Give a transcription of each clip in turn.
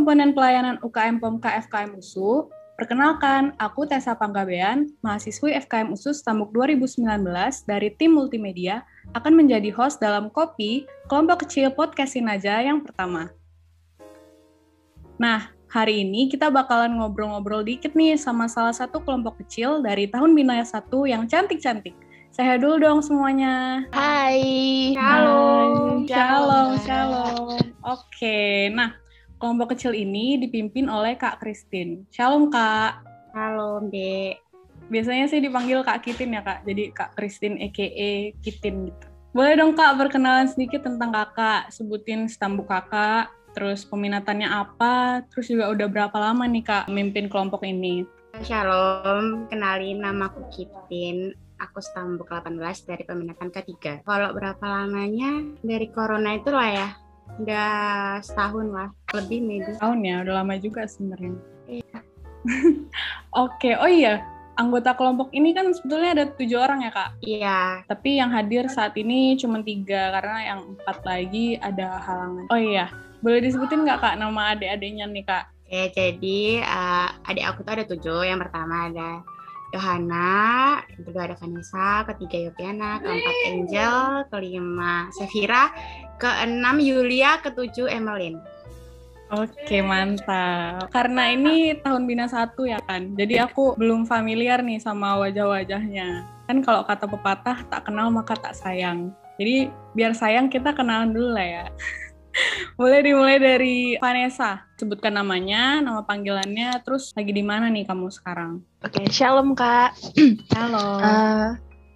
Komponen pelayanan UKM POMK FKM USU. Perkenalkan, aku Tessa Panggabean, mahasiswi FKM USU Stambuk 2019 dari tim multimedia, akan menjadi host dalam Kopi, kelompok kecil podcast Sinaja yang pertama. Nah, hari ini kita bakalan ngobrol-ngobrol dikit nih sama salah satu kelompok kecil dari tahun Binaya 1 yang cantik-cantik. Saya dulu dong semuanya. Hai. Shalom. Shalom, shalom. Oke, nah kelompok kecil ini dipimpin oleh Kak Christine. Shalom Kak. Halo, Dek. Biasanya sih dipanggil Kak Kitin ya Kak, jadi Kak Christine EKE Kitin gitu. Boleh dong Kak perkenalan sedikit tentang Kakak, sebutin stambuk Kakak, terus peminatannya apa, terus juga udah berapa lama nih Kak memimpin kelompok ini? Shalom, kenalin nama aku Kitin. Aku stambuk 18 dari peminatan ketiga. Kalau berapa lamanya dari corona itu lah ya, udah setahun lah, lebih maybe. Tahun ya, udah lama juga sebenarnya. Iya. Oke, oh iya, anggota kelompok ini kan sebetulnya ada tujuh orang ya kak. Iya, Tapi yang hadir saat ini cuma tiga karena yang empat lagi ada halangan. Oh iya, boleh disebutin nggak kak nama adik-adiknya nih kak? Oke, jadi eh, adik aku tuh ada tujuh. Yang pertama ada Johanna, yang kedua ada Vanessa, ketiga Yopiana, keempat Angel, kelima Sefira, keenam Yulia, ketujuh Emeline. Oke mantap. Karena ini tahun bina satu ya kan, jadi aku belum familiar nih sama wajah-wajahnya. Kan kalau kata pepatah tak kenal maka tak sayang. Jadi biar sayang kita kenalan dulu lah ya. Boleh dimulai dari Vanessa. Sebutkan namanya, nama panggilannya, terus lagi di mana nih kamu sekarang? Oke, shalom kak. Halo. Eh,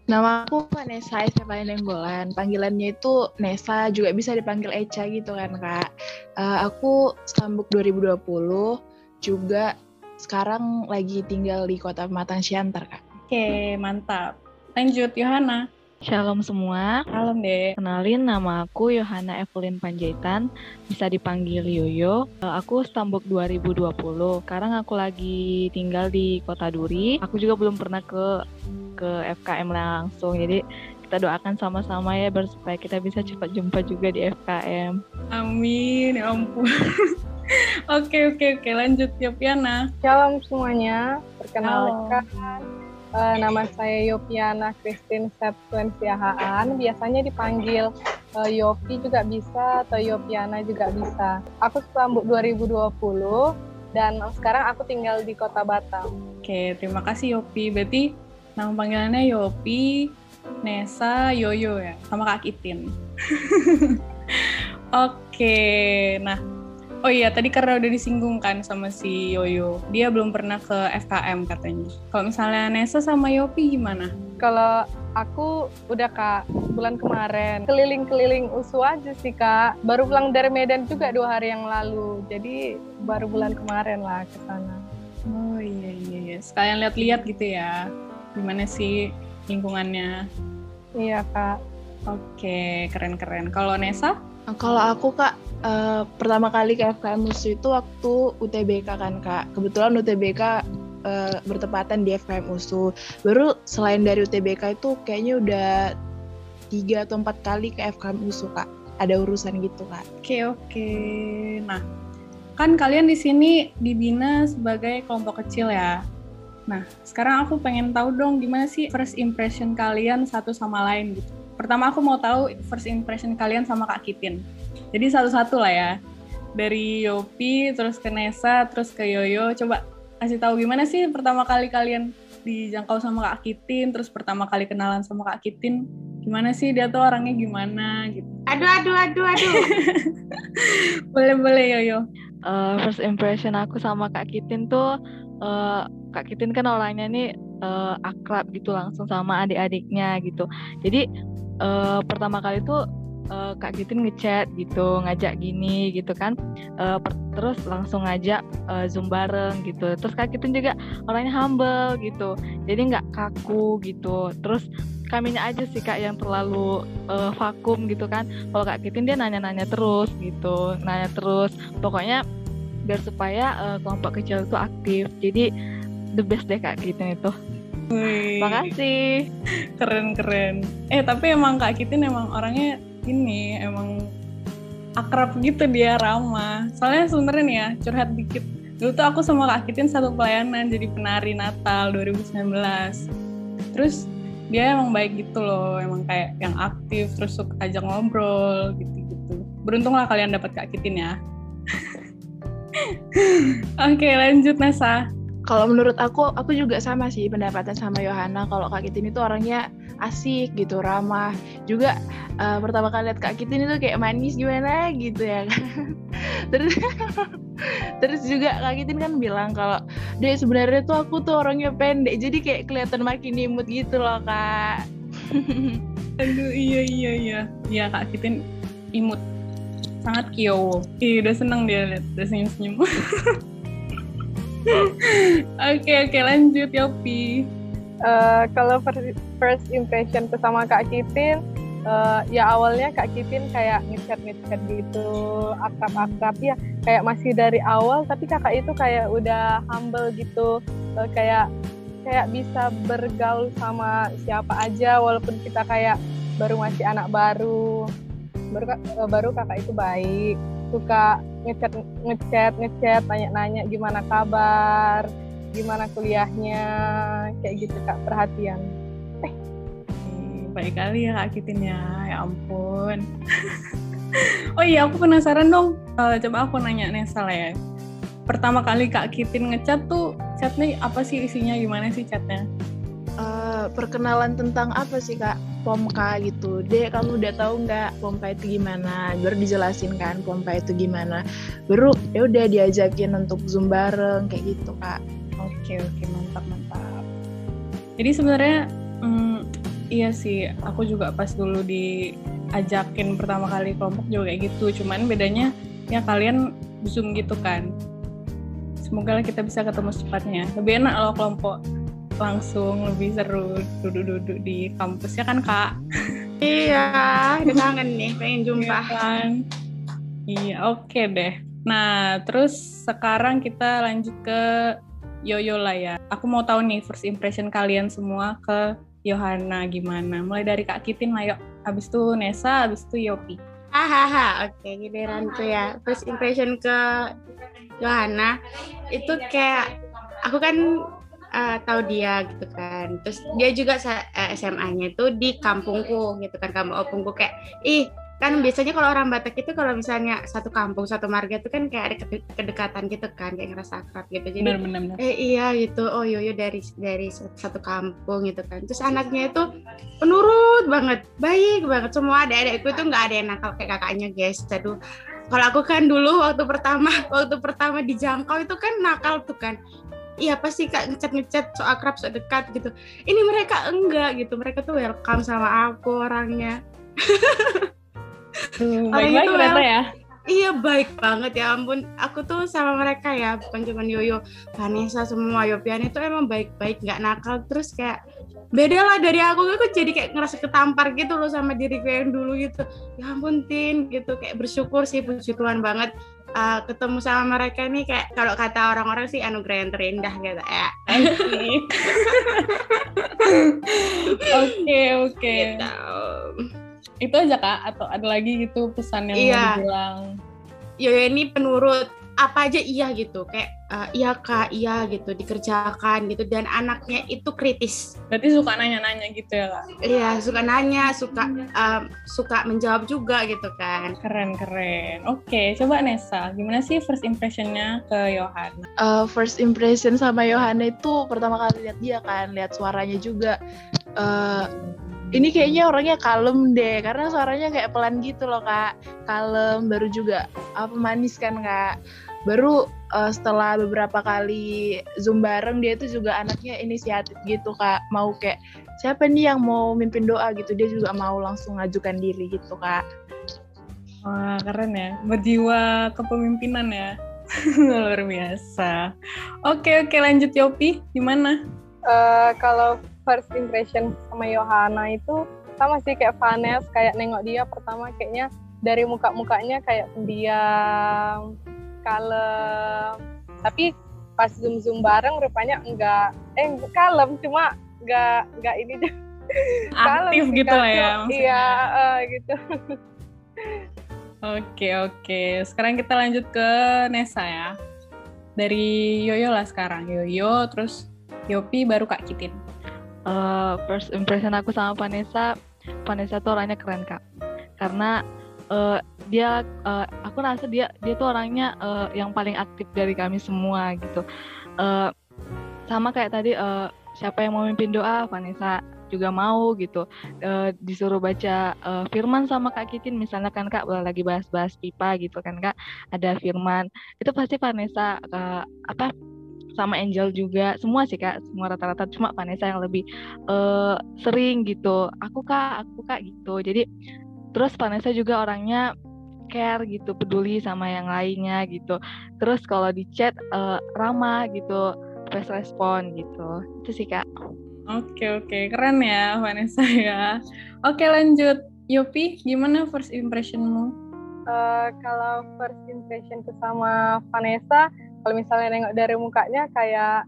nama aku Vanessa Estefania Nenggolan. Panggilannya itu Nesa, juga bisa dipanggil Echa gitu kan kak. Eh, aku Stambuk 2020, juga sekarang lagi tinggal di kota Pematang Siantar kak. Oke, mantap. Lanjut, Yohana. Shalom semua, Halo, Dek. kenalin nama aku Yohana Evelyn Panjaitan, bisa dipanggil Yoyo. Eh, Aku Stambuk 2020, sekarang aku lagi tinggal di Kota Duri. Aku juga belum pernah ke ke FKM langsung, jadi kita doakan sama-sama ya biar supaya kita bisa cepat jumpa juga di FKM. Amin, ya ampun. Oke, oke, oke. Lanjut, Yopiana. Shalom semuanya, perkenalkan eh, nama saya Yopiana Christine Septuensiahaan, biasanya dipanggil eh, Yopi juga bisa atau Yopiana juga bisa. Aku sambut 2020 dan sekarang aku tinggal di kota Batam. Oke, terima kasih Yopi. Berarti nama panggilannya Yopi, Nesa, Yoyo ya, sama Kak Kitin. Oke, nah, oh iya tadi karena udah disinggung kan sama si Yoyo, dia belum pernah ke FKM katanya. Kalau misalnya Nesa sama Yopi gimana? Kalau aku udah kak bulan kemarin keliling-keliling USU aja sih kak. Baru pulang dari Medan juga dua hari yang lalu, jadi baru bulan kemarin lah ke sana. Oh iya iya iya, sekalian lihat-lihat gitu ya, gimana sih lingkungannya. Iya kak. Oke, keren-keren. Kalau Nesa? Kalau aku kak, eh, pertama kali ke FKM USU itu waktu UTBK kan kak. Kebetulan UTBK eh, bertepatan di FKM USU. Baru selain dari UTBK itu kayaknya udah tiga atau empat kali ke FKM USU kak. Ada urusan gitu kak. Oke oke. Nah, kan kalian di sini dibina sebagai kelompok kecil ya. Nah, sekarang aku pengen tahu dong gimana sih first impression kalian satu sama lain gitu. Pertama aku mau tahu first impression kalian sama Kak Kitin. Jadi satu-satu lah ya. Dari Yopi, terus ke Nesa, terus ke Yoyo. Coba kasih tahu gimana sih pertama kali kalian dijangkau sama Kak Kitin, terus pertama kali kenalan sama Kak Kitin. Gimana sih dia tuh orangnya gimana gitu. Aduh, aduh, aduh, aduh. Boleh-boleh Yoyo. Eh, first impression aku sama Kak Kitin tuh, eh, Kak Kitin kan orangnya nih eh, akrab gitu langsung sama adik-adiknya gitu. Jadi eh, pertama kali tuh eh, Kak Kitin ngechat gitu, ngajak gini gitu kan. Per- terus langsung ngajak eh, zoom bareng gitu. Terus Kak Kitin juga orangnya humble gitu. Jadi nggak kaku gitu. Terus kaminya aja sih Kak yang terlalu eh, vakum gitu kan. Kalau Kak Kitin dia nanya-nanya terus gitu, nanya terus. Pokoknya biar supaya eh, kelompok kecil itu aktif. Jadi the best deh Kak Kitin itu. Wih. Makasih. keren keren eh tapi emang kak Kitin emang orangnya ini emang akrab gitu dia ramah. Soalnya sebenarnya nih ya curhat dikit. Dulu tuh aku sama Kak Kitin satu pelayanan jadi penari Natal 2019. Terus dia emang baik gitu loh, emang kayak yang aktif terus suka ajak ngobrol gitu-gitu. Beruntung lah kalian dapat Kak Kitin ya. Oke, lanjut Nesa. Kalau menurut aku, aku juga sama sih pendapatan sama Yohana. Kalau Kak Kitin itu orangnya asik gitu, ramah. Juga uh, pertama kali lihat Kak Kitin itu kayak manis gimana gitu ya kan. terus terus juga Kak Kitin kan bilang kalau dia sebenarnya tuh aku tuh orangnya pendek, jadi kayak kelihatan makin imut gitu loh Kak. Aduh iya iya iya. Iya Kak Kitin imut. Sangat kiowo. Ih, udah seneng dia lihat, udah senyum-senyum. Oke oke lanjut Yopi. Uh, kalau first impression sama Kak Kitin, uh, ya awalnya Kak Kitin kayak ngechat ngechat gitu, akrab-akrab. Ya, kayak masih dari awal, tapi kakak itu kayak udah humble gitu, uh, kayak kayak bisa bergaul sama siapa aja, walaupun kita kayak baru masih anak baru, baru uh, baru kakak itu baik, suka ngechat ngechat ngechat nanya-nanya gimana kabar gimana kuliahnya kayak gitu kak perhatian. Eh. Baik kali ya kak Kitin ya. Ya ampun. Oh iya aku penasaran dong. Uh, coba aku nanya Nesa lah ya. Pertama kali kak Kitin ngechat tuh chatnya apa sih isinya? Gimana sih chatnya? Uh, perkenalan tentang apa sih kak? Pomka gitu. Dek kamu udah tahu nggak pompa itu gimana? Baru dijelasin kan pompa itu gimana. Baru ya udah diajakin untuk zoom bareng kayak gitu kak oke oke mantap mantap. Jadi sebenarnya hmm, iya sih aku juga pas dulu diajakin pertama kali kelompok juga kayak gitu. Cuman bedanya ya kalian zoom gitu kan. Semoga kita bisa ketemu secepatnya. Lebih enak loh kelompok langsung lebih seru duduk-duduk di kampus ya kan kak? Iya kangen nih pengen jumpa. Iya kan? Iya oke okay deh. Nah terus sekarang kita lanjut ke Yoyo lah ya. Aku mau tahu nih first impression kalian semua ke Yohana gimana. Mulai dari kak Kitin lah yuk. Habis itu Nesa habis itu Yopi. Hahaha oke okay, giliran tuh ya. First impression ke Yohana itu kayak aku kan uh, tahu dia gitu kan. Terus dia juga uh, eh, SMA-nya itu di kampungku gitu kan kampung opungku. Kayak ih kan biasanya kalau orang Batak itu kalau misalnya satu kampung satu marga itu kan kayak ada kedekatan gitu kan kayak ngerasa akrab gitu. Jadi bener, bener, bener. eh iya gitu. Oh yoyo dari dari satu kampung gitu kan. Terus anaknya itu penurut banget baik banget. Semua ada adikku itu nggak ada yang nakal kayak kakaknya guys. Aduh. Kalau aku kan dulu waktu pertama waktu pertama dijangkau itu kan nakal tuh kan. Iya pasti kak ngechat ngechat so akrab so dekat gitu. Ini mereka enggak gitu. Mereka tuh welcome sama aku orangnya hmm, baik baik ternyata ya. Iya baik banget. Ya ampun aku tuh sama mereka ya bukan cuma Yoyo Vanessa semua Yopian itu emang baik-baik nggak nakal. Terus kayak beda lah dari aku. Aku jadi kayak ngerasa ketampar gitu loh sama diri gue yang dulu gitu. Ya ampun Tin gitu. Kayak bersyukur sih puji Tuhan banget uh, ketemu sama mereka nih. Kayak kalau kata orang-orang sih anugerah yang terindah gitu ya. Oke oke. Itu aja kak. Atau ada lagi gitu pesan yang iya. mau bilang? Ya ini penurut apa aja iya gitu. Kayak uh, iya kak iya gitu dikerjakan gitu. Dan anaknya itu kritis. Berarti suka nanya-nanya gitu ya kak? Iya suka nanya suka um, suka menjawab juga gitu kan. Keren keren. Oke coba Nesa gimana sih first impressionnya ke Yohana uh, first impression sama Yohana itu pertama kali lihat dia kan lihat suaranya juga. Uh, ini kayaknya orangnya kalem deh karena suaranya kayak pelan gitu loh kak. Kalem baru juga apa manis kan kak. Baru uh, setelah beberapa kali zoom bareng dia itu juga anaknya inisiatif gitu kak. Mau kayak siapa nih yang mau mimpin doa? gitu. Dia juga mau langsung ngajukan diri gitu kak. Wah keren ya. Berjiwa kepemimpinan ya. Luar biasa. Oke oke lanjut Yopi. Gimana? Uh, kalau first impression sama Yohana itu sama sih kayak Vanes kayak nengok dia pertama kayaknya dari muka-mukanya kayak pendiam kalem tapi pas zoom zoom bareng rupanya enggak eh kalem cuma enggak enggak ini aktif gitu lah ya maksudnya. iya uh, gitu Oke, oke. Sekarang kita lanjut ke Nesa ya. Dari Yoyo lah sekarang. Yoyo, terus Yopi, baru Kak Kitin. First impression aku sama Vanessa, Vanessa tuh orangnya keren kak. Karena uh, dia, uh, aku rasa dia dia tuh orangnya uh, yang paling aktif dari kami semua gitu. Uh, sama kayak tadi, uh, siapa yang mau mimpin doa, Vanessa juga mau gitu uh, disuruh baca uh, firman sama Kak Kitin misalnya kan Kak lagi bahas-bahas pipa gitu kan Kak ada firman itu pasti Vanessa uh, apa sama Angel juga. Semua sih kak. Semua rata-rata. Cuma Vanessa yang lebih uh, sering gitu. Aku kak aku kak gitu. Jadi terus Vanessa juga orangnya care gitu peduli sama yang lainnya gitu. Terus kalau di chat uh, ramah gitu fast respon gitu. Itu sih kak. Oke oke. Keren ya Vanessa ya. Oke lanjut. Yopi gimana first impressionmu? Uh, kalau first impression sama Vanessa, kalau misalnya nengok dari mukanya kayak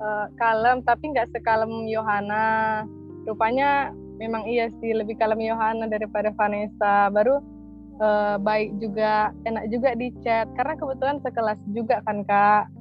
uh, kalem tapi nggak sekalem Yohana. Rupanya memang iya sih lebih kalem Yohana daripada Vanessa. Baru uh, baik juga enak juga di chat karena kebetulan sekelas juga kan kak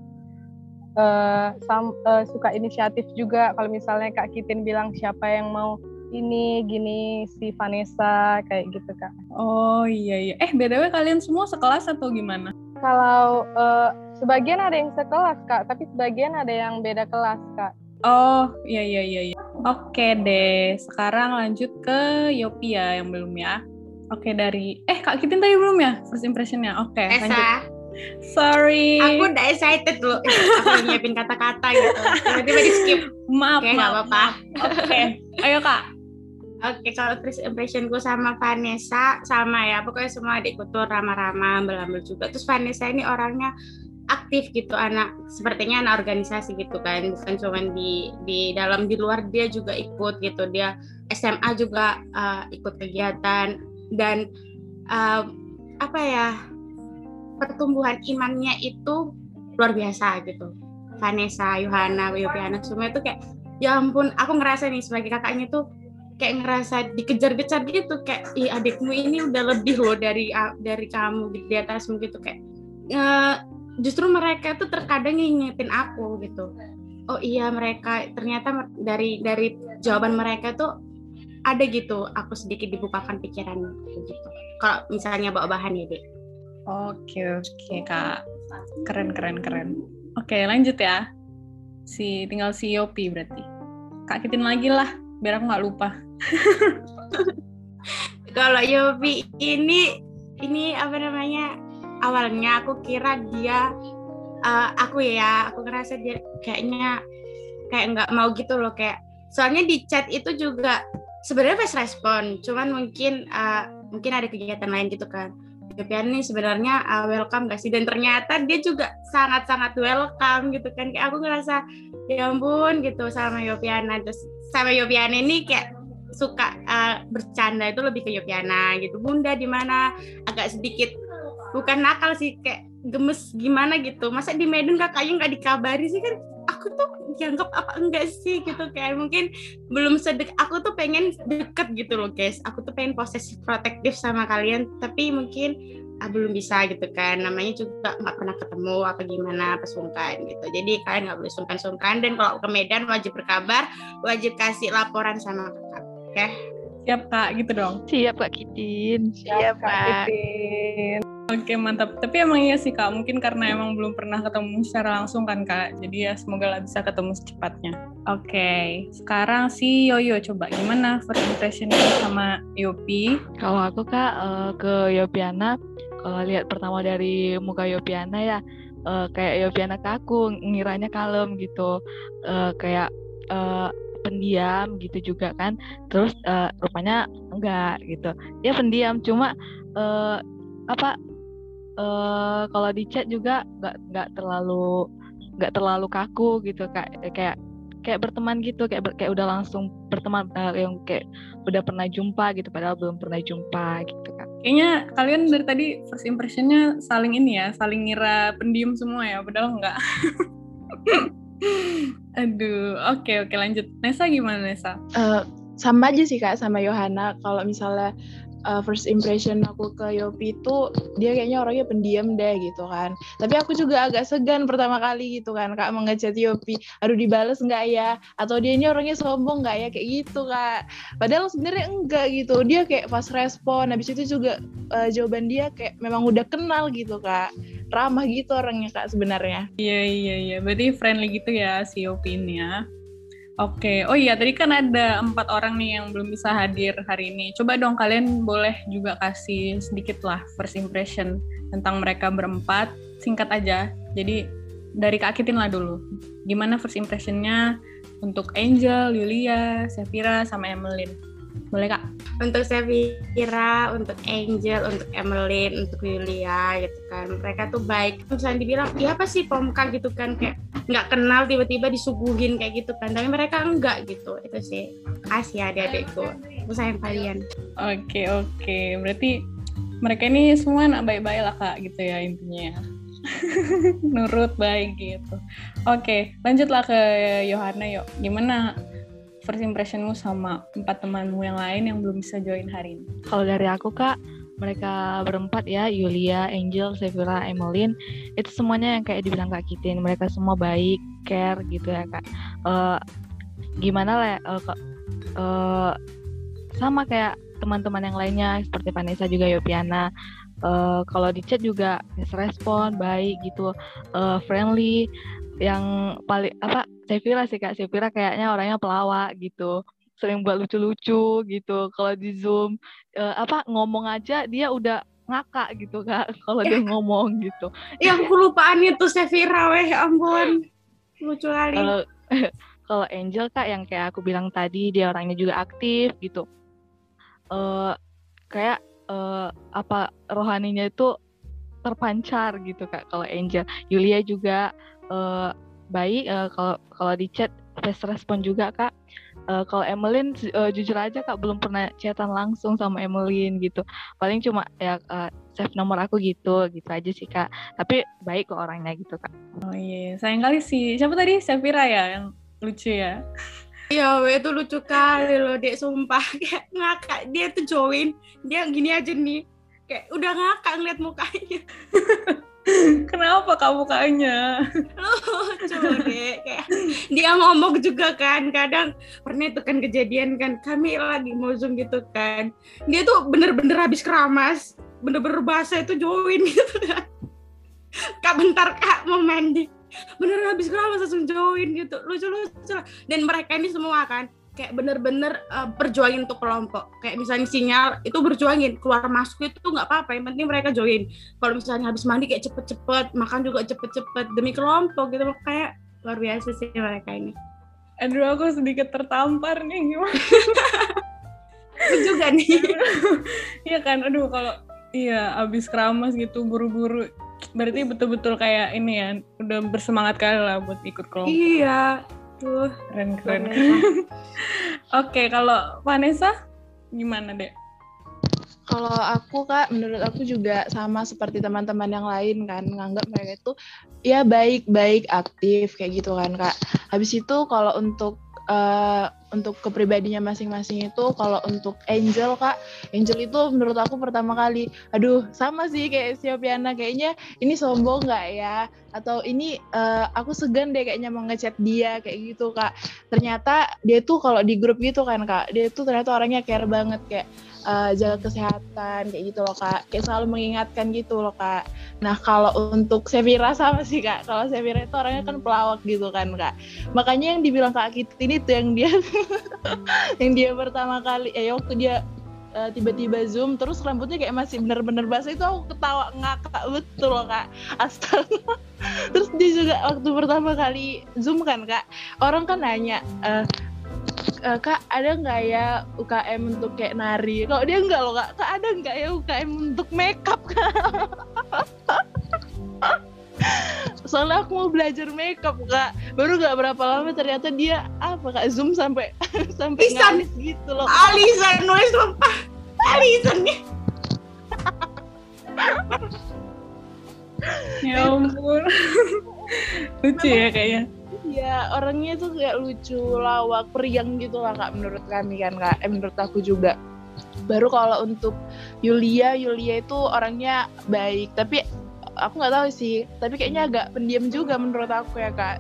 uh, sam, uh, suka inisiatif juga kalau misalnya Kak Kitin bilang siapa yang mau ini gini si Vanessa kayak gitu Kak. Oh iya iya. Eh btw kalian semua sekelas atau gimana? Kalau uh, sebagian ada yang sekelas Kak, tapi sebagian ada yang beda kelas Kak. Oh iya iya iya. iya. Oke deh. Sekarang lanjut ke Yopia yang belum ya. Oke dari eh Kak Kitin tadi belum ya first impressionnya. Oke lanjut. Sorry. Aku udah excited loh. Aku nyiapin kata-kata gitu. Tiba-tiba di skip. Maaf, Oke, maaf. apa-apa. Oke, ayo kak. Oke, kalau first impression gue sama Vanessa sama ya. Pokoknya semua adikku tuh ramah-ramah, ambil-ambil juga. Terus Vanessa ini orangnya aktif gitu anak sepertinya anak organisasi gitu kan bukan cuma di di dalam di luar dia juga ikut gitu dia SMA juga uh, ikut kegiatan dan uh, apa ya pertumbuhan imannya itu luar biasa gitu. Vanessa, Yohana, Yopiana semua itu kayak ya ampun aku ngerasa nih sebagai kakaknya tuh kayak ngerasa dikejar-kejar gitu kayak ih adikmu ini udah lebih loh dari dari kamu di atasmu gitu kayak justru mereka tuh terkadang ngingetin aku gitu oh iya mereka ternyata dari dari jawaban mereka tuh ada gitu aku sedikit dibukakan pikiran gitu kalau misalnya bawa bahan ya dek Oke oke kak, keren keren keren. Oke lanjut ya. Si tinggal si Yopi berarti. Kak Kitin lagi lah, biar aku nggak lupa. Kalau Yopi ini ini apa namanya? Awalnya aku kira dia uh, aku ya, aku ngerasa dia kayaknya kayak nggak mau gitu loh kayak. Soalnya di chat itu juga sebenarnya fast respon, cuman mungkin uh, mungkin ada kegiatan lain gitu kan. Yopian ini sebenarnya uh, welcome gak sih? Dan ternyata dia juga sangat-sangat welcome gitu kan. Kayak aku ngerasa ya ampun gitu sama Yopiana. Terus sama Yopiana ini kayak suka uh, bercanda itu lebih ke Yopiana gitu. Bunda di mana? Agak sedikit bukan nakal sih kayak gemes gimana gitu. Masa di Medan kakaknya nggak dikabari sih kan? Aku tuh dianggap apa enggak sih gitu kayak mungkin belum sedek aku tuh pengen deket gitu loh guys. Aku tuh pengen posesif protektif sama kalian tapi mungkin ah, belum bisa gitu kan. Namanya juga nggak pernah ketemu apa gimana apa sungkan gitu. Jadi kalian nggak boleh sungkan-sungkan. Dan kalau ke Medan wajib berkabar wajib kasih laporan sama kakak oke? Okay? siap kak gitu dong. Siap kak Kitin siap, siap kak. Kitin Oke mantap. Tapi emang iya sih kak. Mungkin karena emang belum pernah ketemu secara langsung kan kak. Jadi ya semoga lah bisa ketemu secepatnya. Oke. Sekarang si Yoyo coba gimana first impression sama Yopi? Kalau aku kak uh, ke Yopiana, kalau lihat pertama dari muka Yopiana ya uh, kayak Yopiana kaku, ngiranya kalem gitu. Uh, kayak pendiam gitu juga kan. Terus rupanya enggak gitu. Dia pendiam cuma apa uh, kalau di chat juga nggak nggak terlalu nggak terlalu kaku gitu kayak kayak kayak berteman gitu kayak ber, kayak udah langsung berteman uh, yang kayak udah pernah jumpa gitu padahal belum pernah jumpa gitu kan kayaknya kalian dari tadi first impressionnya saling ini ya saling ngira pendiam semua ya padahal enggak aduh oke oke lanjut. Nesa gimana Nesa uh, sama aja sih kak sama Yohana. Kalau misalnya uh, first impression aku ke Yopi itu dia kayaknya orangnya pendiam deh gitu kan. Tapi aku juga agak segan pertama kali gitu kan kak mengechat Yopi. Aduh dibales nggak ya? Atau dia ini orangnya sombong nggak ya kayak gitu kak. Padahal sebenarnya enggak gitu. Dia kayak pas respon. Habis itu juga uh, jawaban dia kayak memang udah kenal gitu kak. Ramah gitu orangnya kak sebenarnya. Iya iya iya. Berarti friendly gitu ya si Yopi ini ya. Oke, oh iya tadi kan ada empat orang nih yang belum bisa hadir hari ini. Coba dong kalian boleh juga kasih sedikit lah first impression tentang mereka berempat, singkat aja. Jadi dari Kak Kitin lah dulu. Gimana first impressionnya untuk Angel, Yulia, Safira, sama Emeline? Boleh kak? Untuk Sevira, untuk Angel, untuk Emeline, untuk Yulia gitu kan. Mereka tuh baik. Misalnya dibilang, iya apa sih pomka gitu kan. Kayak nggak kenal tiba-tiba disuguhin kayak gitu kan. Tapi mereka enggak gitu. Itu sih. Kasih adik-adikku. Aku sayang kalian. Oke, oke. Berarti mereka ini semua anak baik-baik lah kak gitu ya intinya. Nurut baik gitu. Oke, lanjutlah ke Yohana yuk. Gimana first impressionmu sama empat temanmu yang lain yang belum bisa join hari ini? Kalau dari aku kak, mereka berempat ya, Yulia, Angel, Sevira, Emeline, itu semuanya yang kayak dibilang Kak Kitin, mereka semua baik, care gitu ya kak. Uh, gimana lah, uh, uh, sama kayak teman-teman yang lainnya seperti Vanessa juga Yopiana. Uh, kalau di chat juga respon baik gitu, uh, friendly, yang paling apa Sevira sih kak. Sevira kayaknya orangnya pelawak gitu. Sering buat lucu-lucu gitu. Kalau di zoom uh, apa ngomong aja dia udah ngakak gitu kak kalau dia ngomong gitu. Ya aku lupaan itu Sevira weh ampun. Lucu kali. Kalau kalau Angel kak yang kayak aku bilang tadi dia orangnya juga aktif gitu. Uh, kayak uh, apa rohaninya itu terpancar gitu kak kalau Angel. Yulia juga uh, baik uh, kalau kalau di chat fast respon juga kak. Uh, kalau Emeline uh, jujur aja kak belum pernah chatan langsung sama Emeline gitu. Paling cuma ya uh, save nomor aku gitu gitu aja sih kak. Tapi baik kok orangnya gitu kak. Oh iya sayang kali sih siapa tadi? Safira ya yang lucu ya? Iya, itu lucu kali loh, dek sumpah. Kayak ngakak dia tuh join, dia gini aja nih, kayak udah ngakak ngeliat mukanya. Kenapa kamu mukanya? Lucu deh, kayak dia ngomong juga kan, kadang pernah itu kan kejadian kan, kami lagi mau zoom gitu kan, dia tuh bener-bener habis keramas, bener-bener bahasa itu join gitu kan. Kak bentar kak mau mandi, bener habis keramas langsung join gitu, lucu-lucu. Dan mereka ini semua kan, kayak bener-bener uh, berjuangin untuk kelompok. Kayak misalnya sinyal itu berjuangin. Keluar masuk itu nggak apa-apa yang penting mereka join. Kalau misalnya habis mandi kayak cepet-cepet makan juga cepet-cepet demi kelompok gitu kayak luar biasa sih mereka ini. Aduh aku sedikit tertampar nih gimana? Juga nih. Iya kan aduh kalau iya habis keramas gitu buru-buru. Berarti betul-betul kayak ini ya udah bersemangat kali lah buat ikut kelompok. Iya Tuh, keren keren. Oke, kalau Vanessa gimana, Dek? Kalau aku kak, menurut aku juga sama seperti teman-teman yang lain kan, nganggap mereka itu ya baik-baik aktif kayak gitu kan kak. Habis itu kalau untuk uh, untuk kepribadinya masing-masing itu kalau untuk Angel kak. Angel itu menurut aku pertama kali aduh sama sih kayak Siopiana kayaknya ini sombong nggak ya? Atau ini uh, aku segan deh kayaknya mau ngechat dia kayak gitu kak. Ternyata dia tuh kalau di grup gitu kan kak dia tuh ternyata orangnya care banget kayak uh, jaga kesehatan kayak gitu loh kak. Kayak selalu mengingatkan gitu loh kak. Nah kalau untuk Sevira sama sih kak. Kalau Sevira itu orangnya kan pelawak gitu kan kak. Makanya yang dibilang kak Kit ini tuh yang dia yang dia pertama kali eh waktu dia uh, tiba-tiba zoom terus rambutnya kayak masih bener-bener basah. Itu aku ketawa ngakak betul loh kak. Astaga. Terus dia juga waktu pertama kali zoom kan kak? Orang kan nanya uh, uh, kak ada nggak ya UKM untuk kayak nari? Kalau dia nggak loh kak. Kak ada nggak ya UKM untuk makeup kak soalnya aku mau belajar makeup kak. Baru gak berapa lama ternyata dia apa kak zoom sampai sampai ngalis gitu loh. Alisan nulis sumpah alisan nih ya ampun. Lucu ya kayaknya Iya, orangnya tuh kayak lucu, lawak, periang gitu lah kak menurut kami kan kak. Eh menurut aku juga. Baru kalau untuk Yulia Yulia itu orangnya baik. Tapi aku nggak tahu sih tapi kayaknya agak pendiam juga menurut aku ya kak.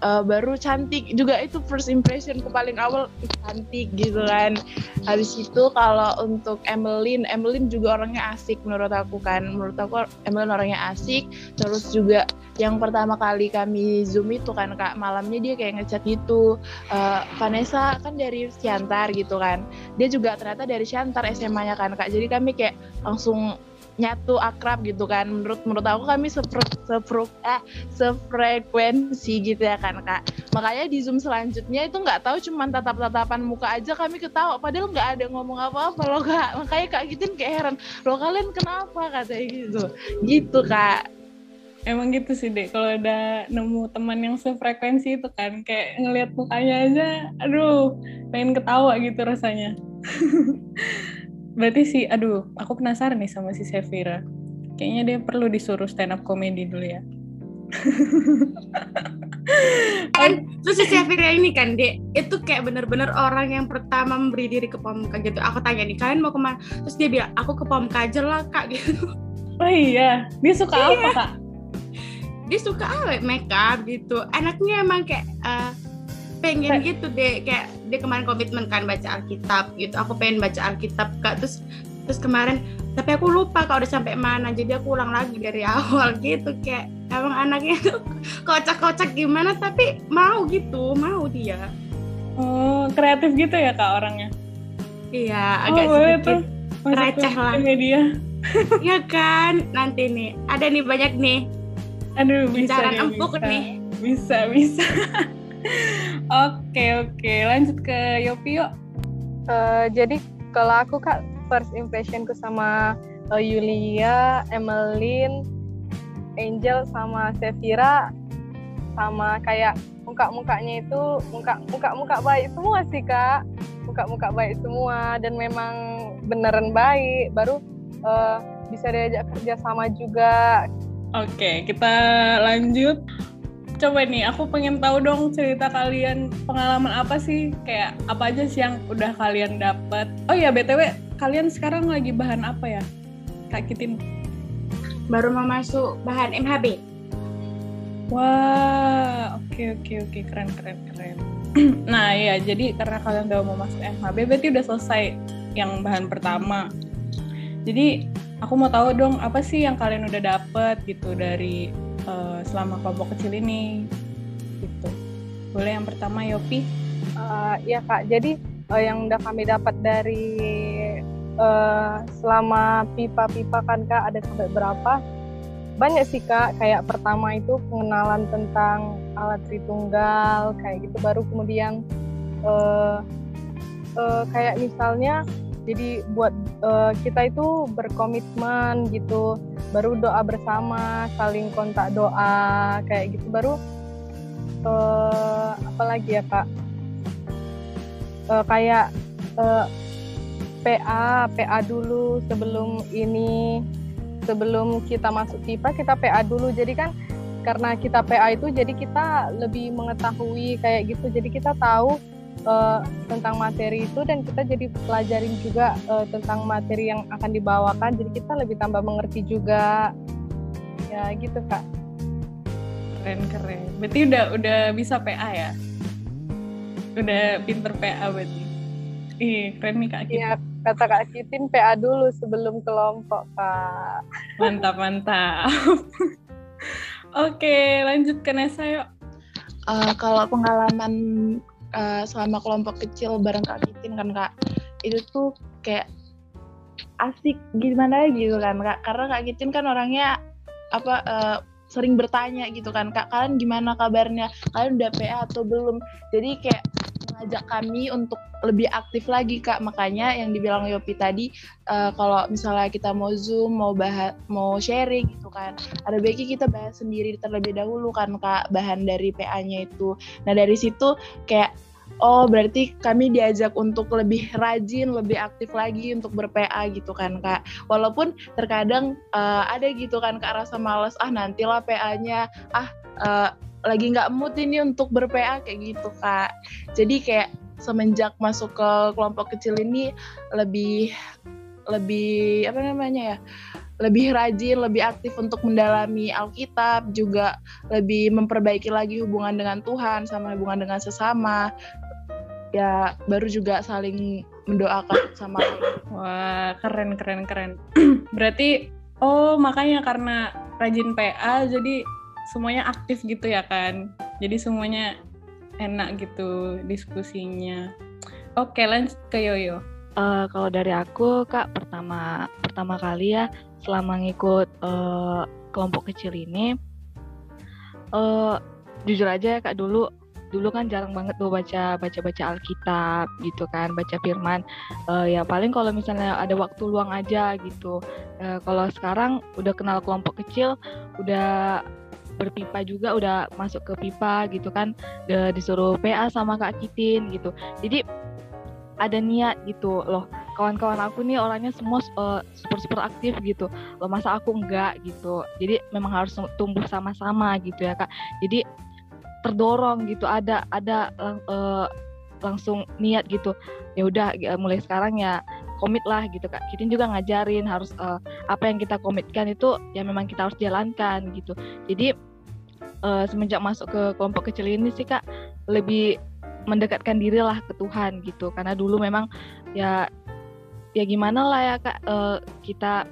Uh, baru cantik juga itu first impression ke paling awal cantik gitu kan. Habis itu kalau untuk Emeline Emeline juga orangnya asik menurut aku kan. Menurut aku Emeline orangnya asik terus juga yang pertama kali kami zoom itu kan kak malamnya dia kayak ngechat gitu uh, Vanessa kan dari Siantar gitu kan. Dia juga ternyata dari Siantar SMA-nya kan kak. Jadi kami kayak langsung nyatu akrab gitu kan. Menurut menurut aku kami sepro, sepro, eh, sefrekuensi gitu ya kan kak. Makanya di zoom selanjutnya itu nggak tahu cuma tatap tatapan muka aja kami ketawa. Padahal nggak ada ngomong apa apa loh kak. Makanya kak gitu kayak heran lo kalian kenapa? Katanya gitu. Gitu kak. Emang gitu sih dek, kalau udah nemu teman yang sefrekuensi itu kan, kayak ngelihat mukanya aja, aduh, pengen ketawa gitu rasanya. Berarti sih, aduh, aku penasaran nih sama si Sevira. Kayaknya dia perlu disuruh stand up comedy dulu ya. kan terus si Sevira ini kan dek itu kayak bener-bener orang yang pertama memberi diri ke Pamka gitu aku tanya nih kalian mau ke mana terus dia bilang aku ke Pamka aja lah kak gitu oh iya dia suka iya. apa kak dia suka apa makeup gitu anaknya emang kayak uh, pengen gitu deh kayak dia kemarin komitmen kan baca Alkitab gitu. Aku pengen baca Alkitab kak. Terus terus kemarin tapi aku lupa kalau udah sampai mana. Jadi aku ulang lagi dari awal gitu kayak emang anaknya tuh kocak-kocak gimana tapi mau gitu mau dia. Oh kreatif gitu ya kak orangnya? Iya agak oh, sedikit receh lah. media. Ya kan? Nanti nih ada nih banyak nih. Aduh bisa nih, empuk bisa. nih. Bisa bisa Oke oke, lanjut ke Yopi yuk. Uh, jadi kalau aku kak first impressionku sama uh, Yulia, Emeline, Angel sama Sevira sama kayak muka-mukanya itu muka muka muka baik semua sih kak. Muka muka baik semua dan memang beneran baik. Baru uh, bisa diajak kerja sama juga. Oke kita lanjut coba nih aku pengen tahu dong cerita kalian pengalaman apa sih? Kayak apa aja sih yang udah kalian dapat oh ya btw kalian sekarang lagi bahan apa ya? Kak Kitin. Baru mau masuk bahan MHB wah oke okay, oke okay, oke. Okay. keren keren keren. Nah ya jadi karena kalian udah mau masuk MHB berarti udah selesai yang bahan pertama. Jadi aku mau tahu dong apa sih yang kalian udah dapet gitu dari uh, selama kelompok kecil ini. Gitu. Boleh yang pertama Yopi? Uh, ya kak. Jadi uh, yang udah kami dapat dari uh, selama pipa-pipa kan kak ada sampai berapa? Banyak sih kak. Kayak pertama itu pengenalan tentang alat tritunggal kayak gitu. Baru kemudian uh, uh, kayak misalnya jadi buat uh, kita itu berkomitmen gitu baru doa bersama saling kontak doa kayak gitu. Baru uh, apa lagi ya kak? Uh, kayak uh, PA PA dulu sebelum ini sebelum kita masuk pipa kita PA dulu. Jadi kan karena kita PA itu jadi kita lebih mengetahui kayak gitu. Jadi kita tahu uh, tentang materi itu dan kita jadi pelajarin juga uh, tentang materi yang akan dibawakan. Jadi kita lebih tambah mengerti juga. Ya gitu kak. Keren keren. Berarti udah udah bisa PA ya? Udah pinter PA berarti? Ih keren nih kak Iya kata kak Kitin PA dulu sebelum kelompok kak. Mantap mantap. Oke lanjut ke Nesa yuk. Uh, kalau pengalaman uh, selama kelompok kecil bareng Kak Kitin kan Kak. Itu tuh kayak asik gimana gitu kan Kak. Karena Kak Kitin kan orangnya apa uh, sering bertanya gitu kan Kak kalian gimana kabarnya? Kalian udah PA atau belum? Jadi kayak mengajak kami untuk lebih aktif lagi kak. Makanya yang dibilang Yopi tadi uh, kalau misalnya kita mau zoom mau bahas mau sharing gitu kan ada baiknya kita bahas sendiri terlebih dahulu kan kak bahan dari PA-nya itu. Nah dari situ kayak oh berarti kami diajak untuk lebih rajin, lebih aktif lagi untuk ber-PA gitu kan kak. Walaupun terkadang uh, ada gitu kan kak rasa males, ah nantilah PA-nya, ah uh, lagi nggak mood ini untuk ber-PA kayak gitu kak. Jadi kayak semenjak masuk ke kelompok kecil ini lebih lebih apa namanya ya lebih rajin, lebih aktif untuk mendalami Alkitab, juga lebih memperbaiki lagi hubungan dengan Tuhan sama hubungan dengan sesama. Ya, baru juga saling mendoakan sama Wah, keren keren keren. Berarti oh makanya karena rajin PA jadi semuanya aktif gitu ya kan. Jadi semuanya enak gitu diskusinya. Oke, lanjut ke Yoyo. Uh, kalau dari aku, Kak, pertama pertama kali ya selama ngikut uh, kelompok kecil ini uh, jujur aja ya kak dulu dulu kan jarang banget tuh baca baca baca Alkitab gitu kan baca Firman uh, ya paling kalau misalnya ada waktu luang aja gitu uh, kalau sekarang udah kenal kelompok kecil udah berpipa juga udah masuk ke pipa gitu kan. Disuruh PA sama Kak Kitin gitu. Jadi ada niat gitu loh. Kawan-kawan aku nih orangnya semua uh, super super aktif gitu. Loh masa aku enggak gitu. Jadi memang harus tumbuh sama-sama gitu ya kak. Jadi terdorong gitu. Ada ada uh, langsung niat gitu. Ya udah mulai sekarang ya komit lah gitu kak. Kita juga ngajarin harus uh, apa yang kita komitkan itu ya memang kita harus jalankan gitu. Jadi uh, semenjak masuk ke kelompok kecil ini sih kak lebih mendekatkan diri lah ke Tuhan gitu. Karena dulu memang ya ya gimana lah ya kak uh, kita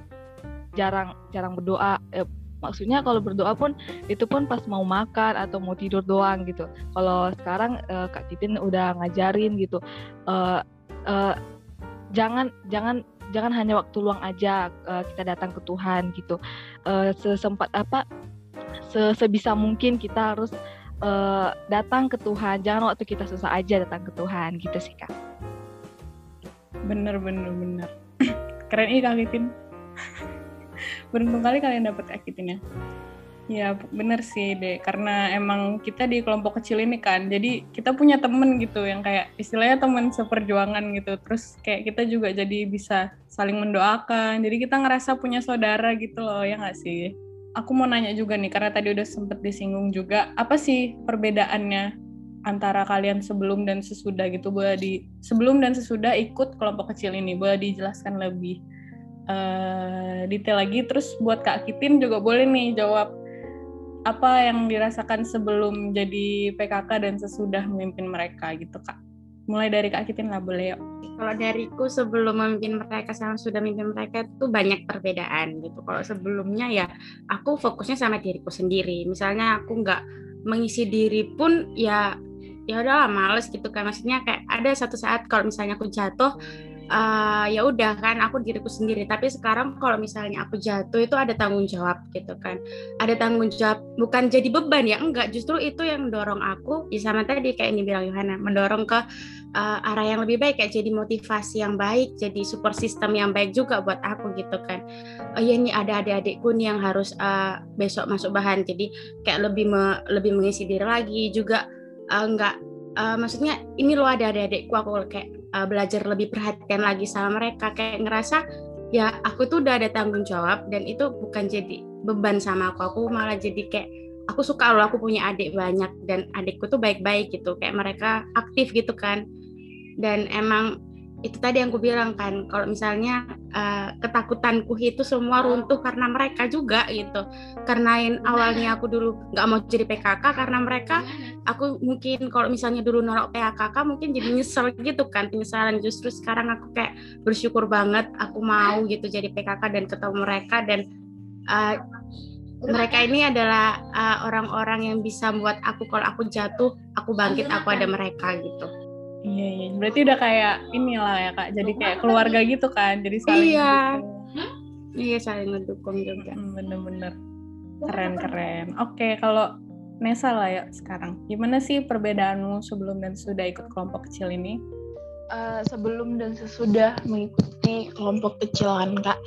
jarang jarang berdoa. Eh, maksudnya kalau berdoa pun itu pun pas mau makan atau mau tidur doang gitu. Kalau sekarang uh, kak Titin udah ngajarin gitu uh, uh, jangan jangan jangan hanya waktu luang aja uh, kita datang ke Tuhan gitu. Uh, sesempat apa sebisa mungkin kita harus uh, datang ke Tuhan. Jangan waktu kita susah aja datang ke Tuhan gitu sih kak. Bener bener bener. Keren ih kak beruntung kali kalian dapat kak ya. Ya bener sih deh karena emang kita di kelompok kecil ini kan. Jadi kita punya temen gitu. Yang kayak istilahnya temen seperjuangan gitu. Terus kayak kita juga jadi bisa saling mendoakan. Jadi kita ngerasa punya saudara gitu loh. Ya nggak sih aku mau nanya juga nih karena tadi udah sempet disinggung juga apa sih perbedaannya antara kalian sebelum dan sesudah gitu? Boleh di sebelum dan sesudah ikut kelompok kecil ini boleh dijelaskan lebih uh, detail lagi? Terus buat kak Kitin juga boleh nih jawab apa yang dirasakan sebelum jadi PKK dan sesudah memimpin mereka gitu kak mulai dari kak Kitin lah boleh yuk. Kalau dariku sebelum memimpin mereka sama sudah memimpin mereka itu banyak perbedaan gitu. Kalau sebelumnya ya aku fokusnya sama diriku sendiri. Misalnya aku nggak mengisi diri pun ya ya udah males gitu kan. Maksudnya kayak ada satu saat kalau misalnya aku jatuh uh, ya udah kan aku diriku sendiri. Tapi sekarang kalau misalnya aku jatuh itu ada tanggung jawab gitu kan. Ada tanggung jawab bukan jadi beban ya enggak. Justru itu yang mendorong aku ya sama tadi kayak ini bilang Yohana mendorong ke uh, arah yang lebih baik kayak jadi motivasi yang baik jadi support system yang baik juga buat aku gitu kan. Oh ya ini ada adik-adikku nih yang harus uh, besok masuk bahan. Jadi kayak lebih me, lebih mengisi diri lagi juga uh, enggak uh, maksudnya ini loh ada adik-adikku aku kayak uh, belajar lebih perhatian lagi sama mereka. Kayak ngerasa ya aku tuh udah ada tanggung jawab dan itu bukan jadi beban sama aku. Aku malah jadi kayak aku suka loh aku punya adik banyak dan adikku tuh baik-baik gitu. Kayak mereka aktif gitu kan. Dan emang itu tadi yang aku bilang kan kalau misalnya uh, ketakutanku itu semua runtuh karena mereka juga gitu. Karena yang awalnya aku dulu nggak mau jadi PKK karena mereka aku mungkin kalau misalnya dulu nolak PKK mungkin jadi nyesel gitu kan penyesalan. Justru sekarang aku kayak bersyukur banget aku mau gitu jadi PKK dan ketemu mereka dan uh, mereka ini adalah eh, orang-orang uh, yang bisa membuat aku kalau aku jatuh aku bangkit aku ada mereka gitu Iya, iya. Berarti udah kayak inilah ya kak. Jadi kayak keluarga gitu kan. Jadi saling Iya. Iya saling mendukung juga. Hmm, bener-bener. Keren keren. Oke kalau Nesa lah ya sekarang. Gimana sih perbedaanmu sebelum dan sudah ikut kelompok kecil ini? Uh, sebelum dan sesudah mengikuti kelompok kecil kan kak.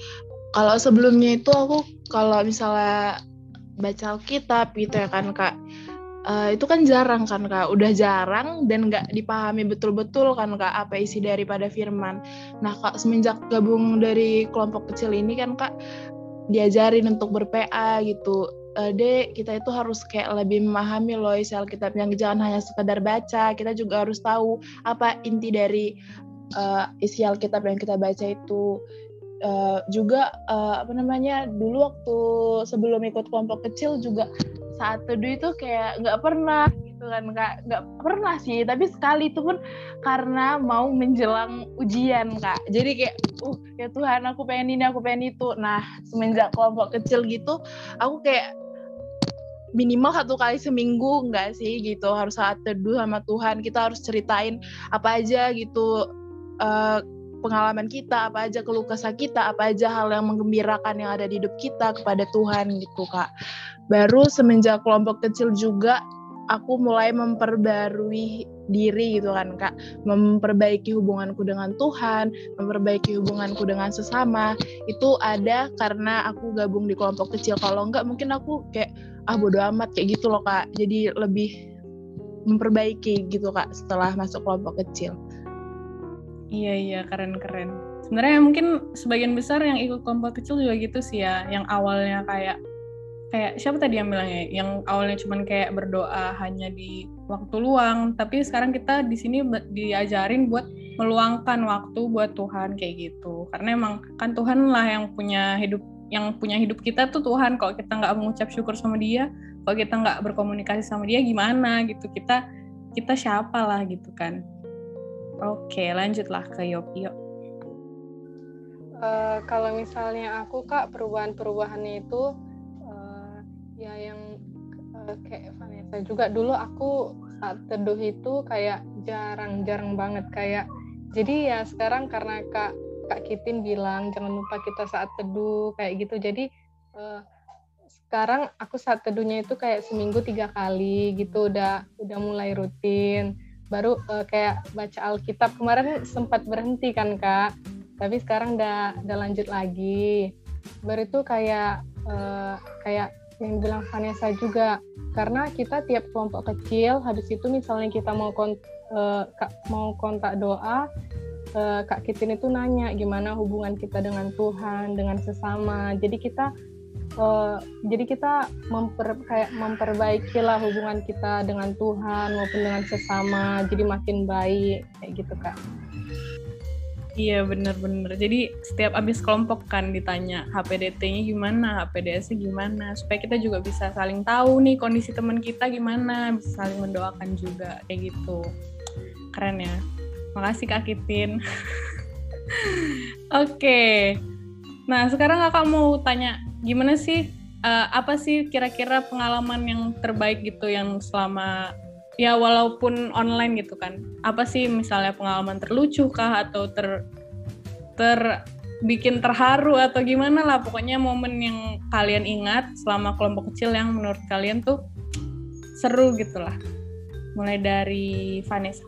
Kalau sebelumnya itu aku kalau misalnya baca Alkitab gitu ya kan kak uh, itu kan jarang kan kak. Udah jarang dan nggak dipahami betul-betul kan kak apa isi daripada firman. Nah kak semenjak gabung dari kelompok kecil ini kan kak diajarin untuk berPA gitu. Uh, dek kita itu harus kayak lebih memahami loh isi yang jangan hanya sekedar baca. Kita juga harus tahu apa inti dari uh, isi Alkitab yang kita baca itu. Uh, juga uh, apa namanya dulu waktu sebelum ikut kelompok kecil juga saat teduh itu kayak nggak pernah gitu kan nggak nggak pernah sih tapi sekali itu pun karena mau menjelang ujian kak. Jadi kayak uh ya Tuhan aku pengen ini aku pengen itu. Nah semenjak kelompok kecil gitu aku kayak minimal satu kali seminggu enggak sih gitu harus saat teduh sama Tuhan kita harus ceritain apa aja gitu uh, pengalaman kita, apa aja keluh kesah kita, apa aja hal yang menggembirakan yang ada di hidup kita kepada Tuhan gitu kak. Baru semenjak kelompok kecil juga aku mulai memperbarui diri gitu kan kak. Memperbaiki hubunganku dengan Tuhan memperbaiki hubunganku dengan sesama. Itu ada karena aku gabung di kelompok kecil. Kalau enggak mungkin aku kayak ah bodo amat kayak gitu loh kak. Jadi lebih memperbaiki gitu kak setelah masuk kelompok kecil Iya iya keren keren. Sebenarnya mungkin sebagian besar yang ikut kelompok kecil juga gitu sih ya, yang awalnya kayak kayak siapa tadi yang bilangnya, yang awalnya cuman kayak berdoa hanya di waktu luang, tapi sekarang kita di sini diajarin buat meluangkan waktu buat Tuhan kayak gitu. Karena emang kan Tuhan lah yang punya hidup yang punya hidup kita tuh Tuhan. Kalau kita nggak mengucap syukur sama Dia, kalau kita nggak berkomunikasi sama Dia gimana gitu kita kita siapa lah gitu kan. Oke, lanjutlah ke Yopi. Uh, kalau misalnya aku kak perubahan-perubahannya itu uh, ya yang uh, kayak Vanessa juga dulu aku saat teduh itu kayak jarang-jarang banget kayak jadi ya sekarang karena kak kak Kitin bilang jangan lupa kita saat teduh kayak gitu jadi uh, sekarang aku saat teduhnya itu kayak seminggu tiga kali gitu udah udah mulai rutin baru uh, kayak baca Alkitab. Kemarin sempat berhenti kan kak. Tapi sekarang udah udah lanjut lagi. Baru itu kayak uh, kayak yang bilang Vanessa juga. Karena kita tiap kelompok kecil habis itu misalnya kita mau kont uh, mau kontak doa uh, Kak Kitin itu nanya gimana hubungan kita dengan Tuhan dengan sesama. Jadi kita uh, jadi kita memper kayak memperbaiki lah hubungan kita dengan Tuhan maupun dengan sesama jadi makin baik kayak gitu kak Iya bener-bener. Jadi setiap abis kelompok kan ditanya HPDT-nya gimana, HPDS-nya gimana, supaya kita juga bisa saling tahu nih kondisi teman kita gimana, bisa saling mendoakan juga kayak gitu. Keren ya. Makasih Kak Kitin. Oke. okay. Nah sekarang kakak mau tanya gimana sih uh, apa sih kira-kira pengalaman yang terbaik gitu yang selama ya walaupun online gitu kan? Apa sih misalnya pengalaman terlucu kah atau ter ter bikin terharu atau gimana lah? Pokoknya momen yang kalian ingat selama kelompok kecil yang menurut kalian tuh seru gitu lah. Mulai dari Vanessa.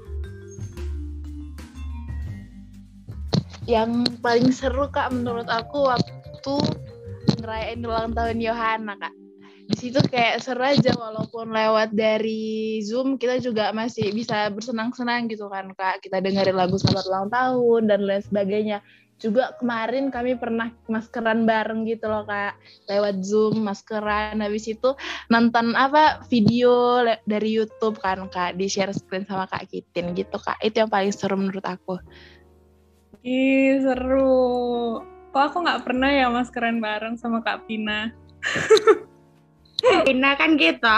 Yang paling seru kak menurut aku waktu ngerayain ulang tahun Yohana kak. Di situ kayak seru aja walaupun lewat dari Zoom kita juga masih bisa bersenang-senang gitu kan kak. Kita dengerin lagu selamat ulang tahun dan lain sebagainya. Juga kemarin kami pernah maskeran bareng gitu loh kak. Lewat Zoom maskeran. Habis itu nonton apa video dari YouTube kan kak. Di share screen sama kak Kitin gitu kak. Itu yang paling seru menurut aku. Ih, seru kok aku nggak pernah ya maskeran bareng sama Kak Pina? Pina kan gitu.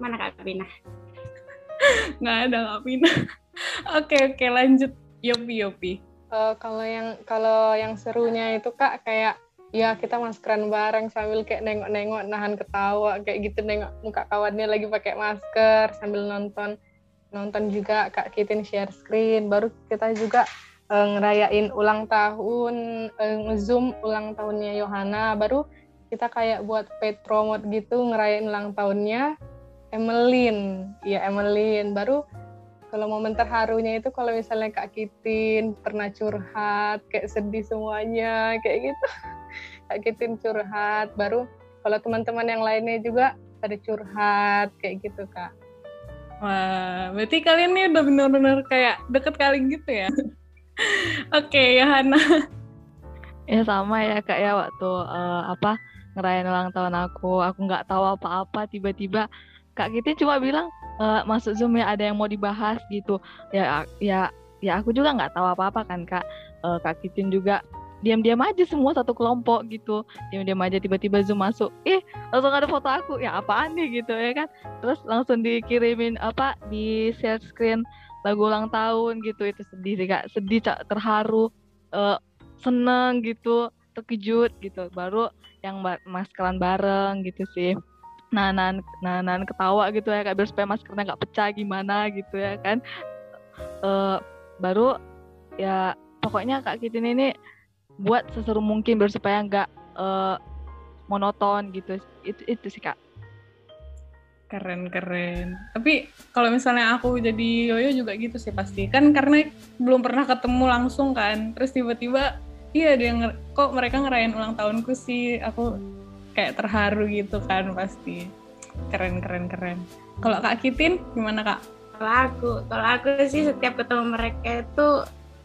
Mana Kak Pina? nggak ada Kak Pina. oke oke lanjut Yopi Yopi. Uh, kalau yang kalau yang serunya itu kak kayak ya kita maskeran bareng sambil kayak nengok-nengok nahan ketawa kayak gitu nengok muka kawannya lagi pakai masker sambil nonton nonton juga kak Kitin share screen baru kita juga uh, ngerayain ulang tahun uh, zoom ulang tahunnya Yohana. Baru kita kayak buat paid promote gitu ngerayain ulang tahunnya Emeline. Ya Emeline. Baru kalau momen terharunya itu kalau misalnya Kak Kitin pernah curhat kayak sedih semuanya kayak gitu. Kak Kitin curhat. Baru kalau teman-teman yang lainnya juga ada curhat kayak gitu Kak. Wah, berarti kalian nih udah bener-bener kayak deket kali gitu ya? Oke, okay, Hana. Ya sama ya kak ya waktu uh, apa ngerayain ulang tahun aku, aku nggak tahu apa-apa tiba-tiba kak kita cuma bilang uh, masuk zoom ya ada yang mau dibahas gitu. Ya ya ya aku juga nggak tahu apa-apa kan kak. Uh, kak Kitin juga diam-diam aja semua satu kelompok gitu diam-diam aja tiba-tiba zoom masuk eh langsung ada foto aku ya apaan nih gitu ya kan terus langsung dikirimin apa di share screen lagu ulang tahun gitu itu sedih sih kak. Sedih cak terharu uh, seneng gitu terkejut gitu. Baru yang maskeran bareng gitu sih. Nanan nanan ketawa gitu ya kak. Biar supaya maskernya nggak pecah gimana gitu ya kan. Uh, baru ya pokoknya kak Kitin ini buat seseru mungkin biar supaya nggak uh, monoton gitu. Itu itu sih kak Keren keren. Tapi kalau misalnya aku jadi yoyo juga gitu sih pasti. Kan karena belum pernah ketemu langsung kan. Terus tiba-tiba iya dia kok mereka ngerayain ulang tahunku sih. Aku kayak terharu gitu kan pasti. Keren keren keren. Kalau Kak Kitin gimana Kak? Kalau aku, kalau aku sih setiap ketemu mereka itu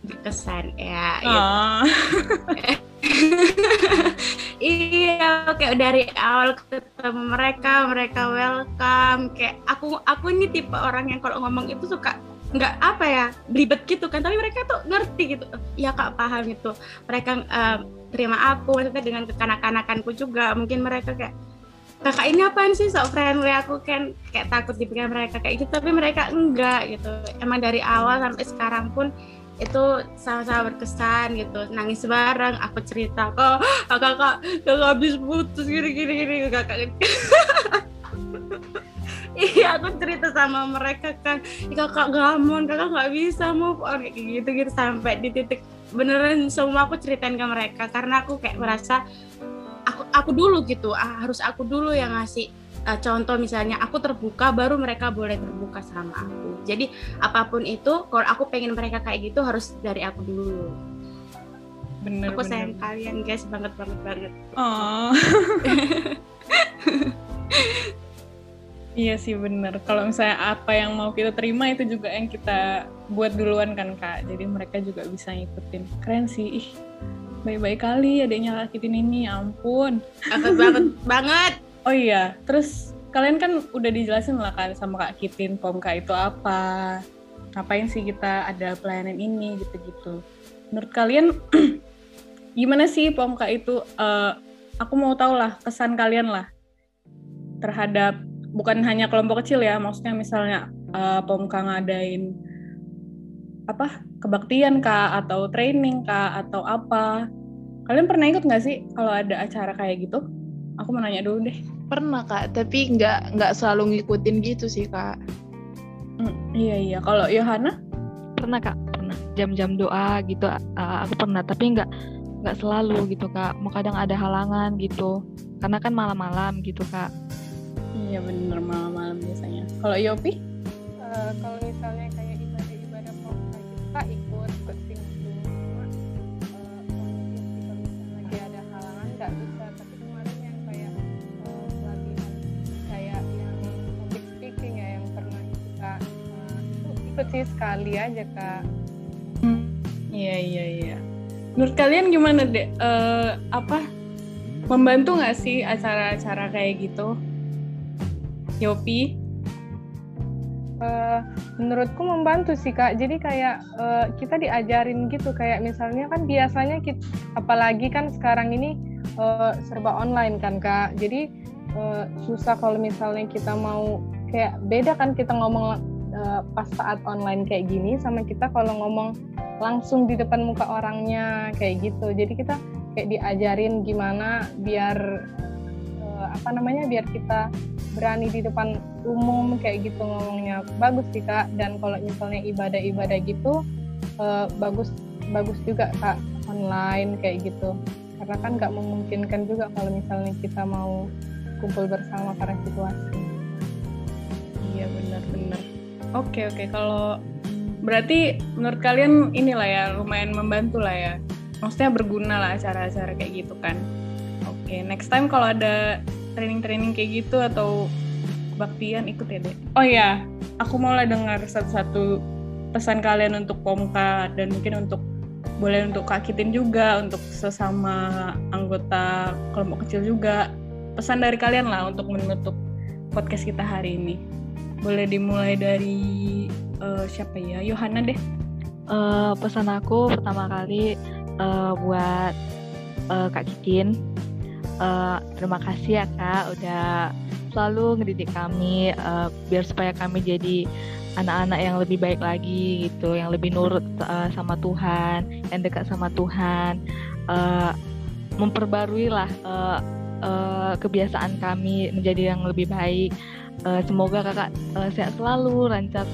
berkesan ya. Oh. iya kayak dari awal ketemu mereka mereka welcome. Kayak aku aku ini tipe orang yang kalau ngomong itu suka nggak apa ya belibet gitu kan. Tapi mereka tuh ngerti gitu. Ya kak paham itu. Mereka uh, terima aku maksudnya dengan kekanak-kanakanku juga. Mungkin mereka kayak kakak ini apaan sih? Sok friendly aku kan kayak takut dipikir mereka kayak gitu. Tapi mereka enggak gitu. Emang dari awal sampai sekarang pun itu sama-sama berkesan gitu. Nangis bareng aku cerita kok kakak kak kakak habis putus gini gini gini kakak iya aku cerita sama mereka kan kakak gamon kakak nggak bisa move on. Kayak gitu gitu sampai di titik beneran semua aku ceritain ke mereka. Karena aku kayak merasa aku aku dulu gitu ah, harus aku dulu yang ngasih uh, contoh misalnya aku terbuka baru mereka boleh terbuka sama aku jadi apa pun itu kalau aku pengen mereka kayak gitu harus dari aku dulu bener, aku bener. sayang kalian guys banget banget banget oh Iya sih bener. Kalau misalnya apa yang mau kita terima itu juga yang kita buat duluan kan kak. Jadi mereka juga bisa ngikutin. Keren sih. Ih, baik-baik kali adanya lakitin ini. Ya ampun. Banget banget banget. Oh iya, terus kalian kan udah dijelasin lah kan sama Kak Kitin Pomka itu apa, ngapain sih kita ada pelayanan ini gitu-gitu. Menurut kalian gimana sih Pomka itu? Uh, aku mau tahu lah kesan kalian lah terhadap bukan hanya kelompok kecil ya, maksudnya misalnya uh, Pomka ngadain apa kebaktian kak atau training kak atau apa. Kalian pernah ikut nggak sih kalau ada acara kayak gitu? Aku mau nanya dulu deh. Pernah kak, tapi nggak nggak selalu ngikutin gitu sih kak. Hmm, iya iya. Kalau Yohana? Pernah kak, pernah. Jam-jam doa gitu, uh, aku pernah. Tapi nggak nggak selalu gitu kak. Mau kadang ada halangan gitu. Karena kan malam-malam gitu kak. Iya bener malam-malam biasanya. Kalau Yopi? Uh, kalau misalnya kayak ibadah-ibadah pokok gitu kak sih sekali aja kak. Hmm. Iya iya iya. Menurut kalian gimana deh? Uh, apa membantu nggak sih acara-acara kayak gitu? Yopi? Uh, menurutku membantu sih kak. Jadi kayak uh, kita diajarin gitu kayak misalnya kan biasanya kita, apalagi kan sekarang ini uh, serba online kan kak. Jadi uh, susah kalau misalnya kita mau kayak beda kan kita ngomong uh, pas saat online kayak gini sama kita kalau ngomong langsung di depan muka orangnya kayak gitu. Jadi kita kayak diajarin gimana biar uh, apa namanya biar kita berani di depan umum kayak gitu ngomongnya. Bagus sih kak. Dan kalau misalnya ibadah-ibadah gitu uh, bagus bagus juga kak online kayak gitu. Karena kan nggak memungkinkan juga kalau misalnya kita mau kumpul bersama pada situasi iya benar-benar Oke oke kalau berarti menurut kalian inilah ya lumayan membantu lah ya. Maksudnya berguna lah acara-acara kayak gitu kan. Oke next time kalau ada training-training kayak gitu atau kebaktian ikut ya deh. Oh ya aku mau lah dengar satu-satu pesan kalian untuk Pomka dan mungkin untuk boleh untuk kakitin juga untuk sesama anggota kelompok kecil juga pesan dari kalian lah untuk menutup podcast kita hari ini boleh dimulai dari uh, siapa ya Yohana deh uh, pesan aku pertama kali uh, buat uh, Kak Kikin. Uh, terima kasih ya Kak udah selalu ngedidik kami uh, biar supaya kami jadi anak-anak yang lebih baik lagi gitu, yang lebih nurut uh, sama Tuhan, yang dekat sama Tuhan, uh, memperbarui lah uh, uh, kebiasaan kami menjadi yang lebih baik. Uh, semoga kakak uh, sehat selalu, lancar,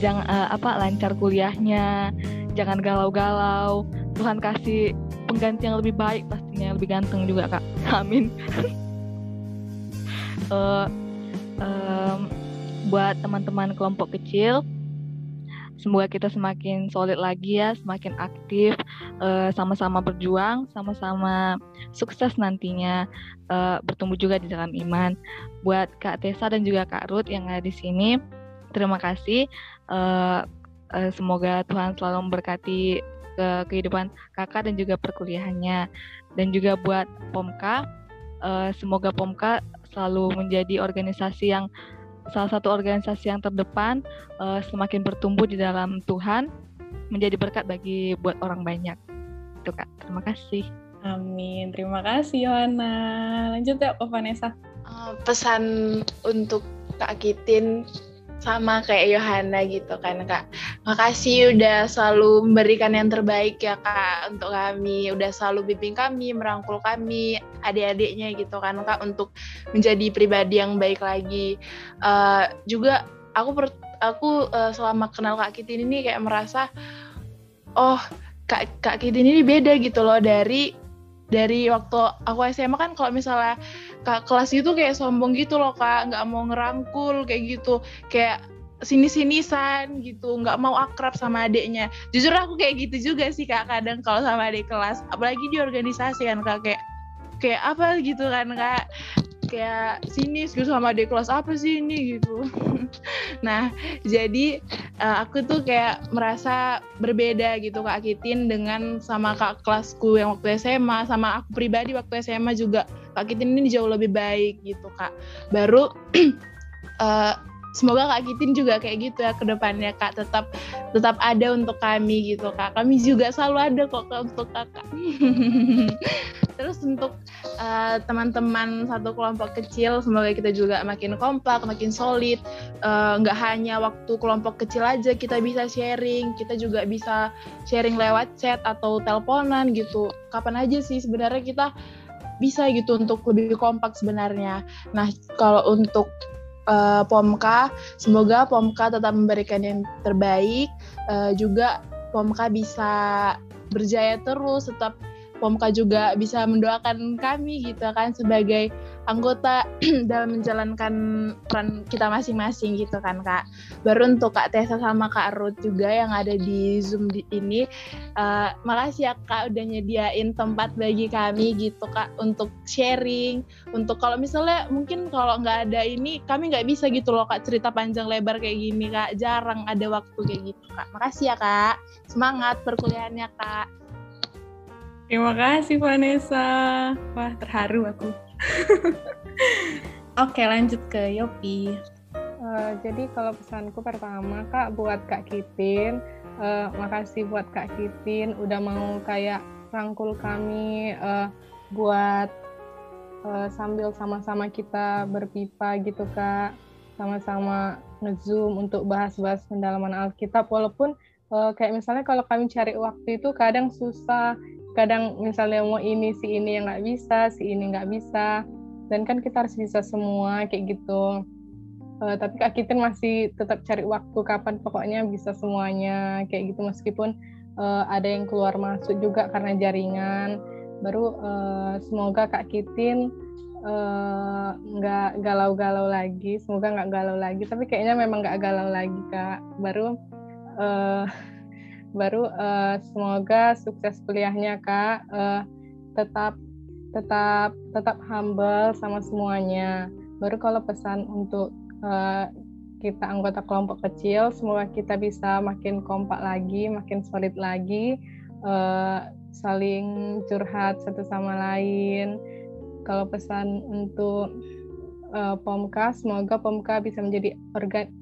jangan uh, apa lancar kuliahnya, jangan galau-galau. Tuhan kasih pengganti yang lebih baik pastinya, lebih ganteng juga kak. Amin. uh, um, buat teman-teman kelompok kecil semoga kita semakin solid lagi ya semakin aktif sama sama-sama berjuang sama-sama sukses nantinya uh, bertumbuh juga di dalam iman. Buat kak Tessa dan juga kak Ruth yang ada di sini terima kasih. Uh, uh, semoga Tuhan selalu memberkati ke kehidupan kakak dan juga perkuliahannya. Dan juga buat Pomka uh, semoga Pomka selalu menjadi organisasi yang salah satu organisasi yang terdepan uh, semakin bertumbuh di dalam Tuhan menjadi berkat bagi buat orang banyak. Itu Kak. Terima kasih. Amin. Terima kasih Yohana. Lanjut ya Kak Vanessa. Uh, pesan untuk Kak Kitin sama kayak Yohana gitu kan kak. Makasih udah selalu memberikan yang terbaik ya kak untuk kami, udah selalu bimbing kami, merangkul kami, adik-adiknya gitu kan kak untuk menjadi pribadi yang baik lagi. Uh, juga aku per, aku uh, selama kenal kak Kitin ini kayak merasa oh kak kak Kitin ini beda gitu loh dari dari waktu aku SMA kan kalau misalnya kak kelas itu kayak sombong gitu loh kak nggak mau ngerangkul kayak gitu kayak sini-sinisan gitu nggak mau akrab sama adiknya. Jujur aku kayak gitu juga sih kak kadang kalau sama adik kelas apalagi di organisasi kan kak kayak kayak apa gitu kan kak kayak sinis gitu sama adik kelas apa sih ini gitu. nah jadi uh, aku tuh kayak merasa berbeda gitu kak Kitin dengan sama kak kelasku yang waktu SMA sama aku pribadi waktu SMA juga kak Kitin ini jauh lebih baik gitu kak. Baru uh, semoga Kak Kitin juga kayak gitu ya ke depannya Kak tetap tetap ada untuk kami gitu Kak. Kami juga selalu ada kok untuk Kakak. Terus untuk uh, teman-teman satu kelompok kecil semoga kita juga makin kompak, makin solid. Uh, nggak hanya waktu kelompok kecil aja kita bisa sharing, kita juga bisa sharing lewat chat atau teleponan gitu. Kapan aja sih sebenarnya kita bisa gitu untuk lebih kompak sebenarnya. Nah, kalau untuk uh, Pomka. Semoga Pomka tetap memberikan yang terbaik. Uh, juga Pomka bisa berjaya terus, tetap Pomka juga bisa mendoakan kami gitu kan sebagai anggota dalam menjalankan peran kita masing-masing gitu kan kak. Baru untuk kak Tessa sama kak Ruth juga yang ada di Zoom di ini, uh, makasih ya kak udah nyediain tempat bagi kami gitu kak untuk sharing. Untuk kalau misalnya mungkin kalau nggak ada ini kami nggak bisa gitu loh kak cerita panjang lebar kayak gini kak. Jarang ada waktu kayak gitu kak. Makasih ya kak. Semangat perkuliahannya kak. Terima kasih Vanessa. Wah terharu aku. Oke, lanjut ke Yopi. Uh, jadi kalau pesanku pertama kak buat kak Kitin, uh, makasih buat kak Kitin udah mau kayak rangkul kami uh, buat uh, sambil sama-sama kita berpipa gitu kak, sama-sama ngezoom untuk bahas-bahas pendalaman Alkitab. Walaupun uh, kayak misalnya kalau kami cari waktu itu kadang susah kadang misalnya mau ini si ini yang nggak bisa si ini nggak bisa. Dan kan kita harus bisa semua kayak gitu. Uh, tapi kak Kitin masih tetap cari waktu kapan pokoknya bisa semuanya kayak gitu. Meskipun uh, ada yang keluar masuk juga karena jaringan. Baru uh, semoga kak Kitin nggak uh, galau-galau lagi. Semoga nggak galau lagi tapi kayaknya memang nggak galau lagi kak. Baru uh, baru uh, semoga sukses kuliahnya kak. Uh, tetap tetap tetap humble sama semuanya. Baru kalau pesan untuk uh, kita anggota kelompok kecil semoga kita bisa makin kompak lagi makin solid lagi uh, saling curhat satu sama lain. Kalau pesan untuk uh, Pomka semoga Pomka bisa menjadi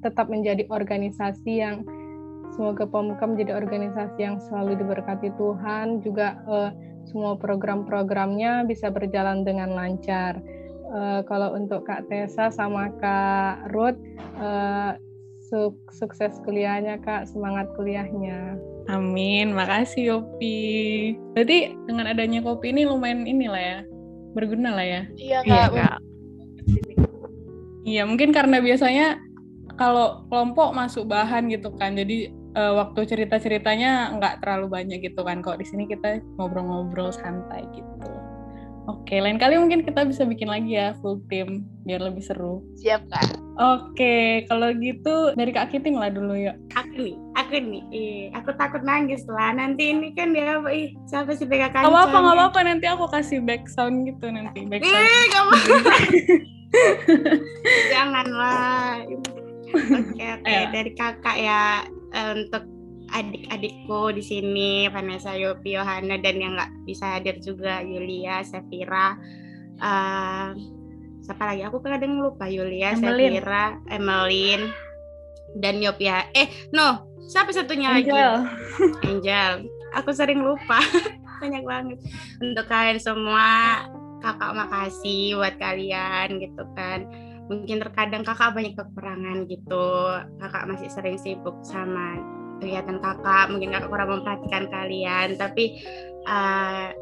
tetap menjadi organisasi yang semoga POMKA menjadi organisasi yang selalu diberkati Tuhan, juga uh, semua program-programnya bisa berjalan dengan lancar. Uh, kalau untuk Kak Tessa sama Kak Ruth, uh, su sukses kuliahnya Kak, semangat kuliahnya. Amin, makasih Yopi. Berarti dengan adanya kopi ini lumayan inilah ya, berguna lah ya. Iya Kak. Iya, Kak. Iya, mungkin karena biasanya kalau kelompok masuk bahan gitu kan, jadi uh, waktu cerita-ceritanya nggak terlalu banyak gitu kan. Kok di sini kita ngobrol-ngobrol santai gitu. Oke, lain kali mungkin kita bisa bikin lagi ya full team biar lebih seru. Siap kak. Oke, kalau gitu dari Kak Kiting lah dulu yuk. Aku nih, aku nih, eh, aku takut nangis lah. Nanti ini kan dia apa? Ih, siapa sih PKK? Gak apa-apa, gak apa-apa. Nanti aku kasih back sound gitu nanti. Back sound. Eh, gak apa Janganlah. Oke, oke. Dari kakak ya untuk adik-adikku di sini Vanessa, Yopi, Yohana dan yang nggak bisa hadir juga Yulia, Sefira, uh, siapa lagi? Aku kadang lupa Yulia, Emeline. Sefira, Emeline, dan Yopia. Eh, no, siapa satunya Angel. lagi? Angel. Aku sering lupa. Banyak banget. Untuk kalian semua, kakak makasih buat kalian gitu kan. Mungkin terkadang kakak banyak kekurangan gitu. Kakak masih sering sibuk sama kegiatan kakak mungkin kakak kurang memperhatikan kalian tapi uh,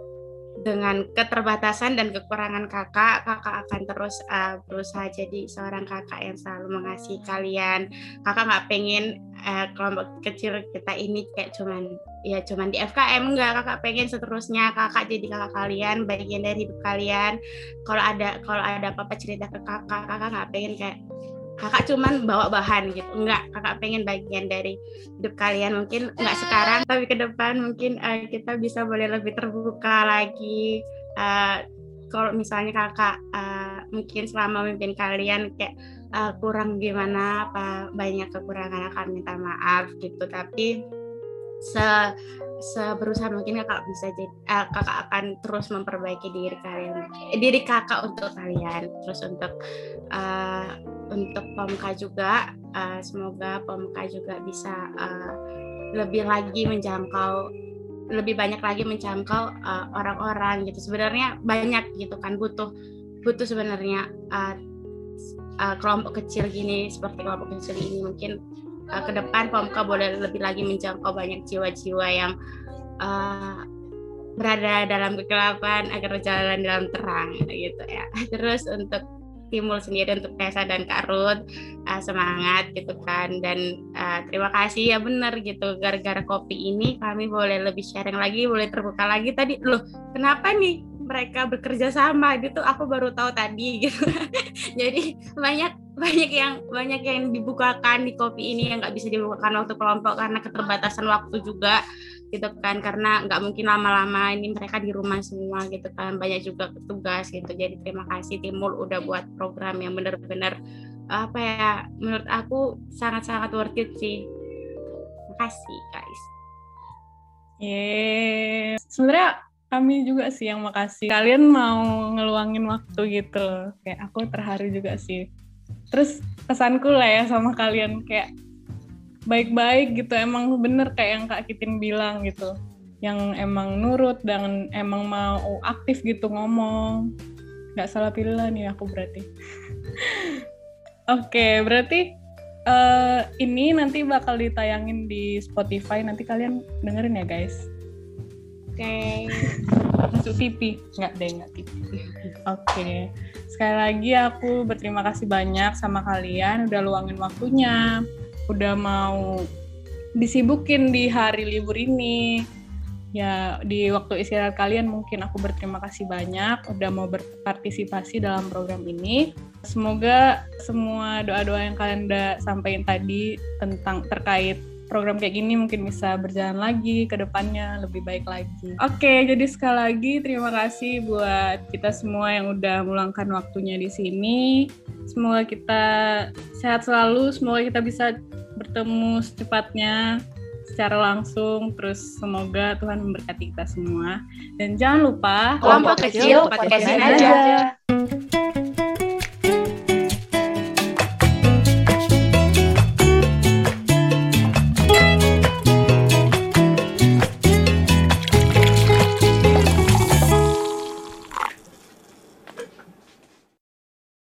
dengan keterbatasan dan kekurangan kakak, kakak akan terus uh, berusaha jadi seorang kakak yang selalu mengasihi kalian. Kakak nggak pengen uh, kelompok kecil kita ini kayak cuman ya cuman di FKM enggak, kakak pengen seterusnya kakak jadi kakak kalian, bagian dari hidup kalian. Kalau ada kalau ada apa-apa cerita ke kakak, kakak nggak pengen kayak kakak cuman bawa bahan gitu. Enggak kakak pengen bagian dari hidup kalian mungkin. Enggak sekarang tapi ke depan mungkin uh, kita bisa boleh lebih terbuka lagi. Uh, kalau misalnya kakak uh, mungkin selama memimpin kalian kayak uh, kurang gimana apa banyak kekurangan akan minta maaf gitu. Tapi se seberusaha mungkin kakak bisa jadi uh, kakak akan terus memperbaiki diri kalian eh, diri kakak untuk kalian. Terus untuk uh, untuk POMK juga uh, semoga POMK juga bisa uh, lebih lagi menjangkau lebih banyak lagi menjangkau orang-orang uh, gitu. Sebenarnya banyak gitu kan butuh butuh sebenarnya uh, uh, kelompok kecil gini seperti kelompok kecil ini mungkin uh, ke depan POMK boleh lebih lagi menjangkau banyak jiwa-jiwa yang uh, berada dalam kegelapan agar berjalan dalam terang gitu ya. Terus untuk Timul sendiri untuk Tessa dan Kak Ruth uh, semangat gitu kan. Dan uh, terima kasih ya benar gitu. Gara-gara kopi ini kami boleh lebih sharing lagi boleh terbuka lagi tadi. Loh kenapa nih mereka bekerja sama gitu? Aku baru tahu tadi gitu. Jadi banyak banyak yang banyak yang dibukakan di kopi ini yang nggak bisa dibukakan waktu kelompok karena keterbatasan waktu juga gitu kan. Karena nggak mungkin lama-lama ini mereka di rumah semua gitu kan. Banyak juga tugas gitu. Jadi terima kasih Timul udah buat program yang benar-benar apa ya menurut aku sangat-sangat worth it sih. Makasih guys. Yeah sebenarnya kami juga sih yang makasih. Kalian mau ngeluangin waktu gitu. Kayak aku terharu juga sih terus kesanku lah ya sama kalian kayak baik-baik gitu. Emang bener kayak yang Kak Kitin bilang gitu. Yang emang nurut dan emang mau aktif gitu ngomong. Nggak salah pilih nih aku berarti. Oke okay, berarti uh, ini nanti bakal ditayangin di Spotify. Nanti kalian dengerin ya guys. Oke. Okay. masuk TV nggak deh nggak TV oke. okay. Sekali lagi aku berterima kasih banyak sama kalian udah luangin waktunya udah mau disibukin di hari libur ini. Ya di waktu istirahat kalian mungkin aku berterima kasih banyak udah mau berpartisipasi dalam program ini. Semoga semua doa-doa yang kalian udah sampaikan tadi tentang terkait program kayak gini mungkin bisa berjalan lagi ke depannya lebih baik lagi. Oke, jadi sekali lagi terima kasih buat kita semua yang udah meluangkan waktunya di sini. Semoga kita sehat selalu, semoga kita bisa bertemu secepatnya secara langsung terus semoga Tuhan memberkati kita semua dan jangan lupa kelompok kecil podcastin aja. aja.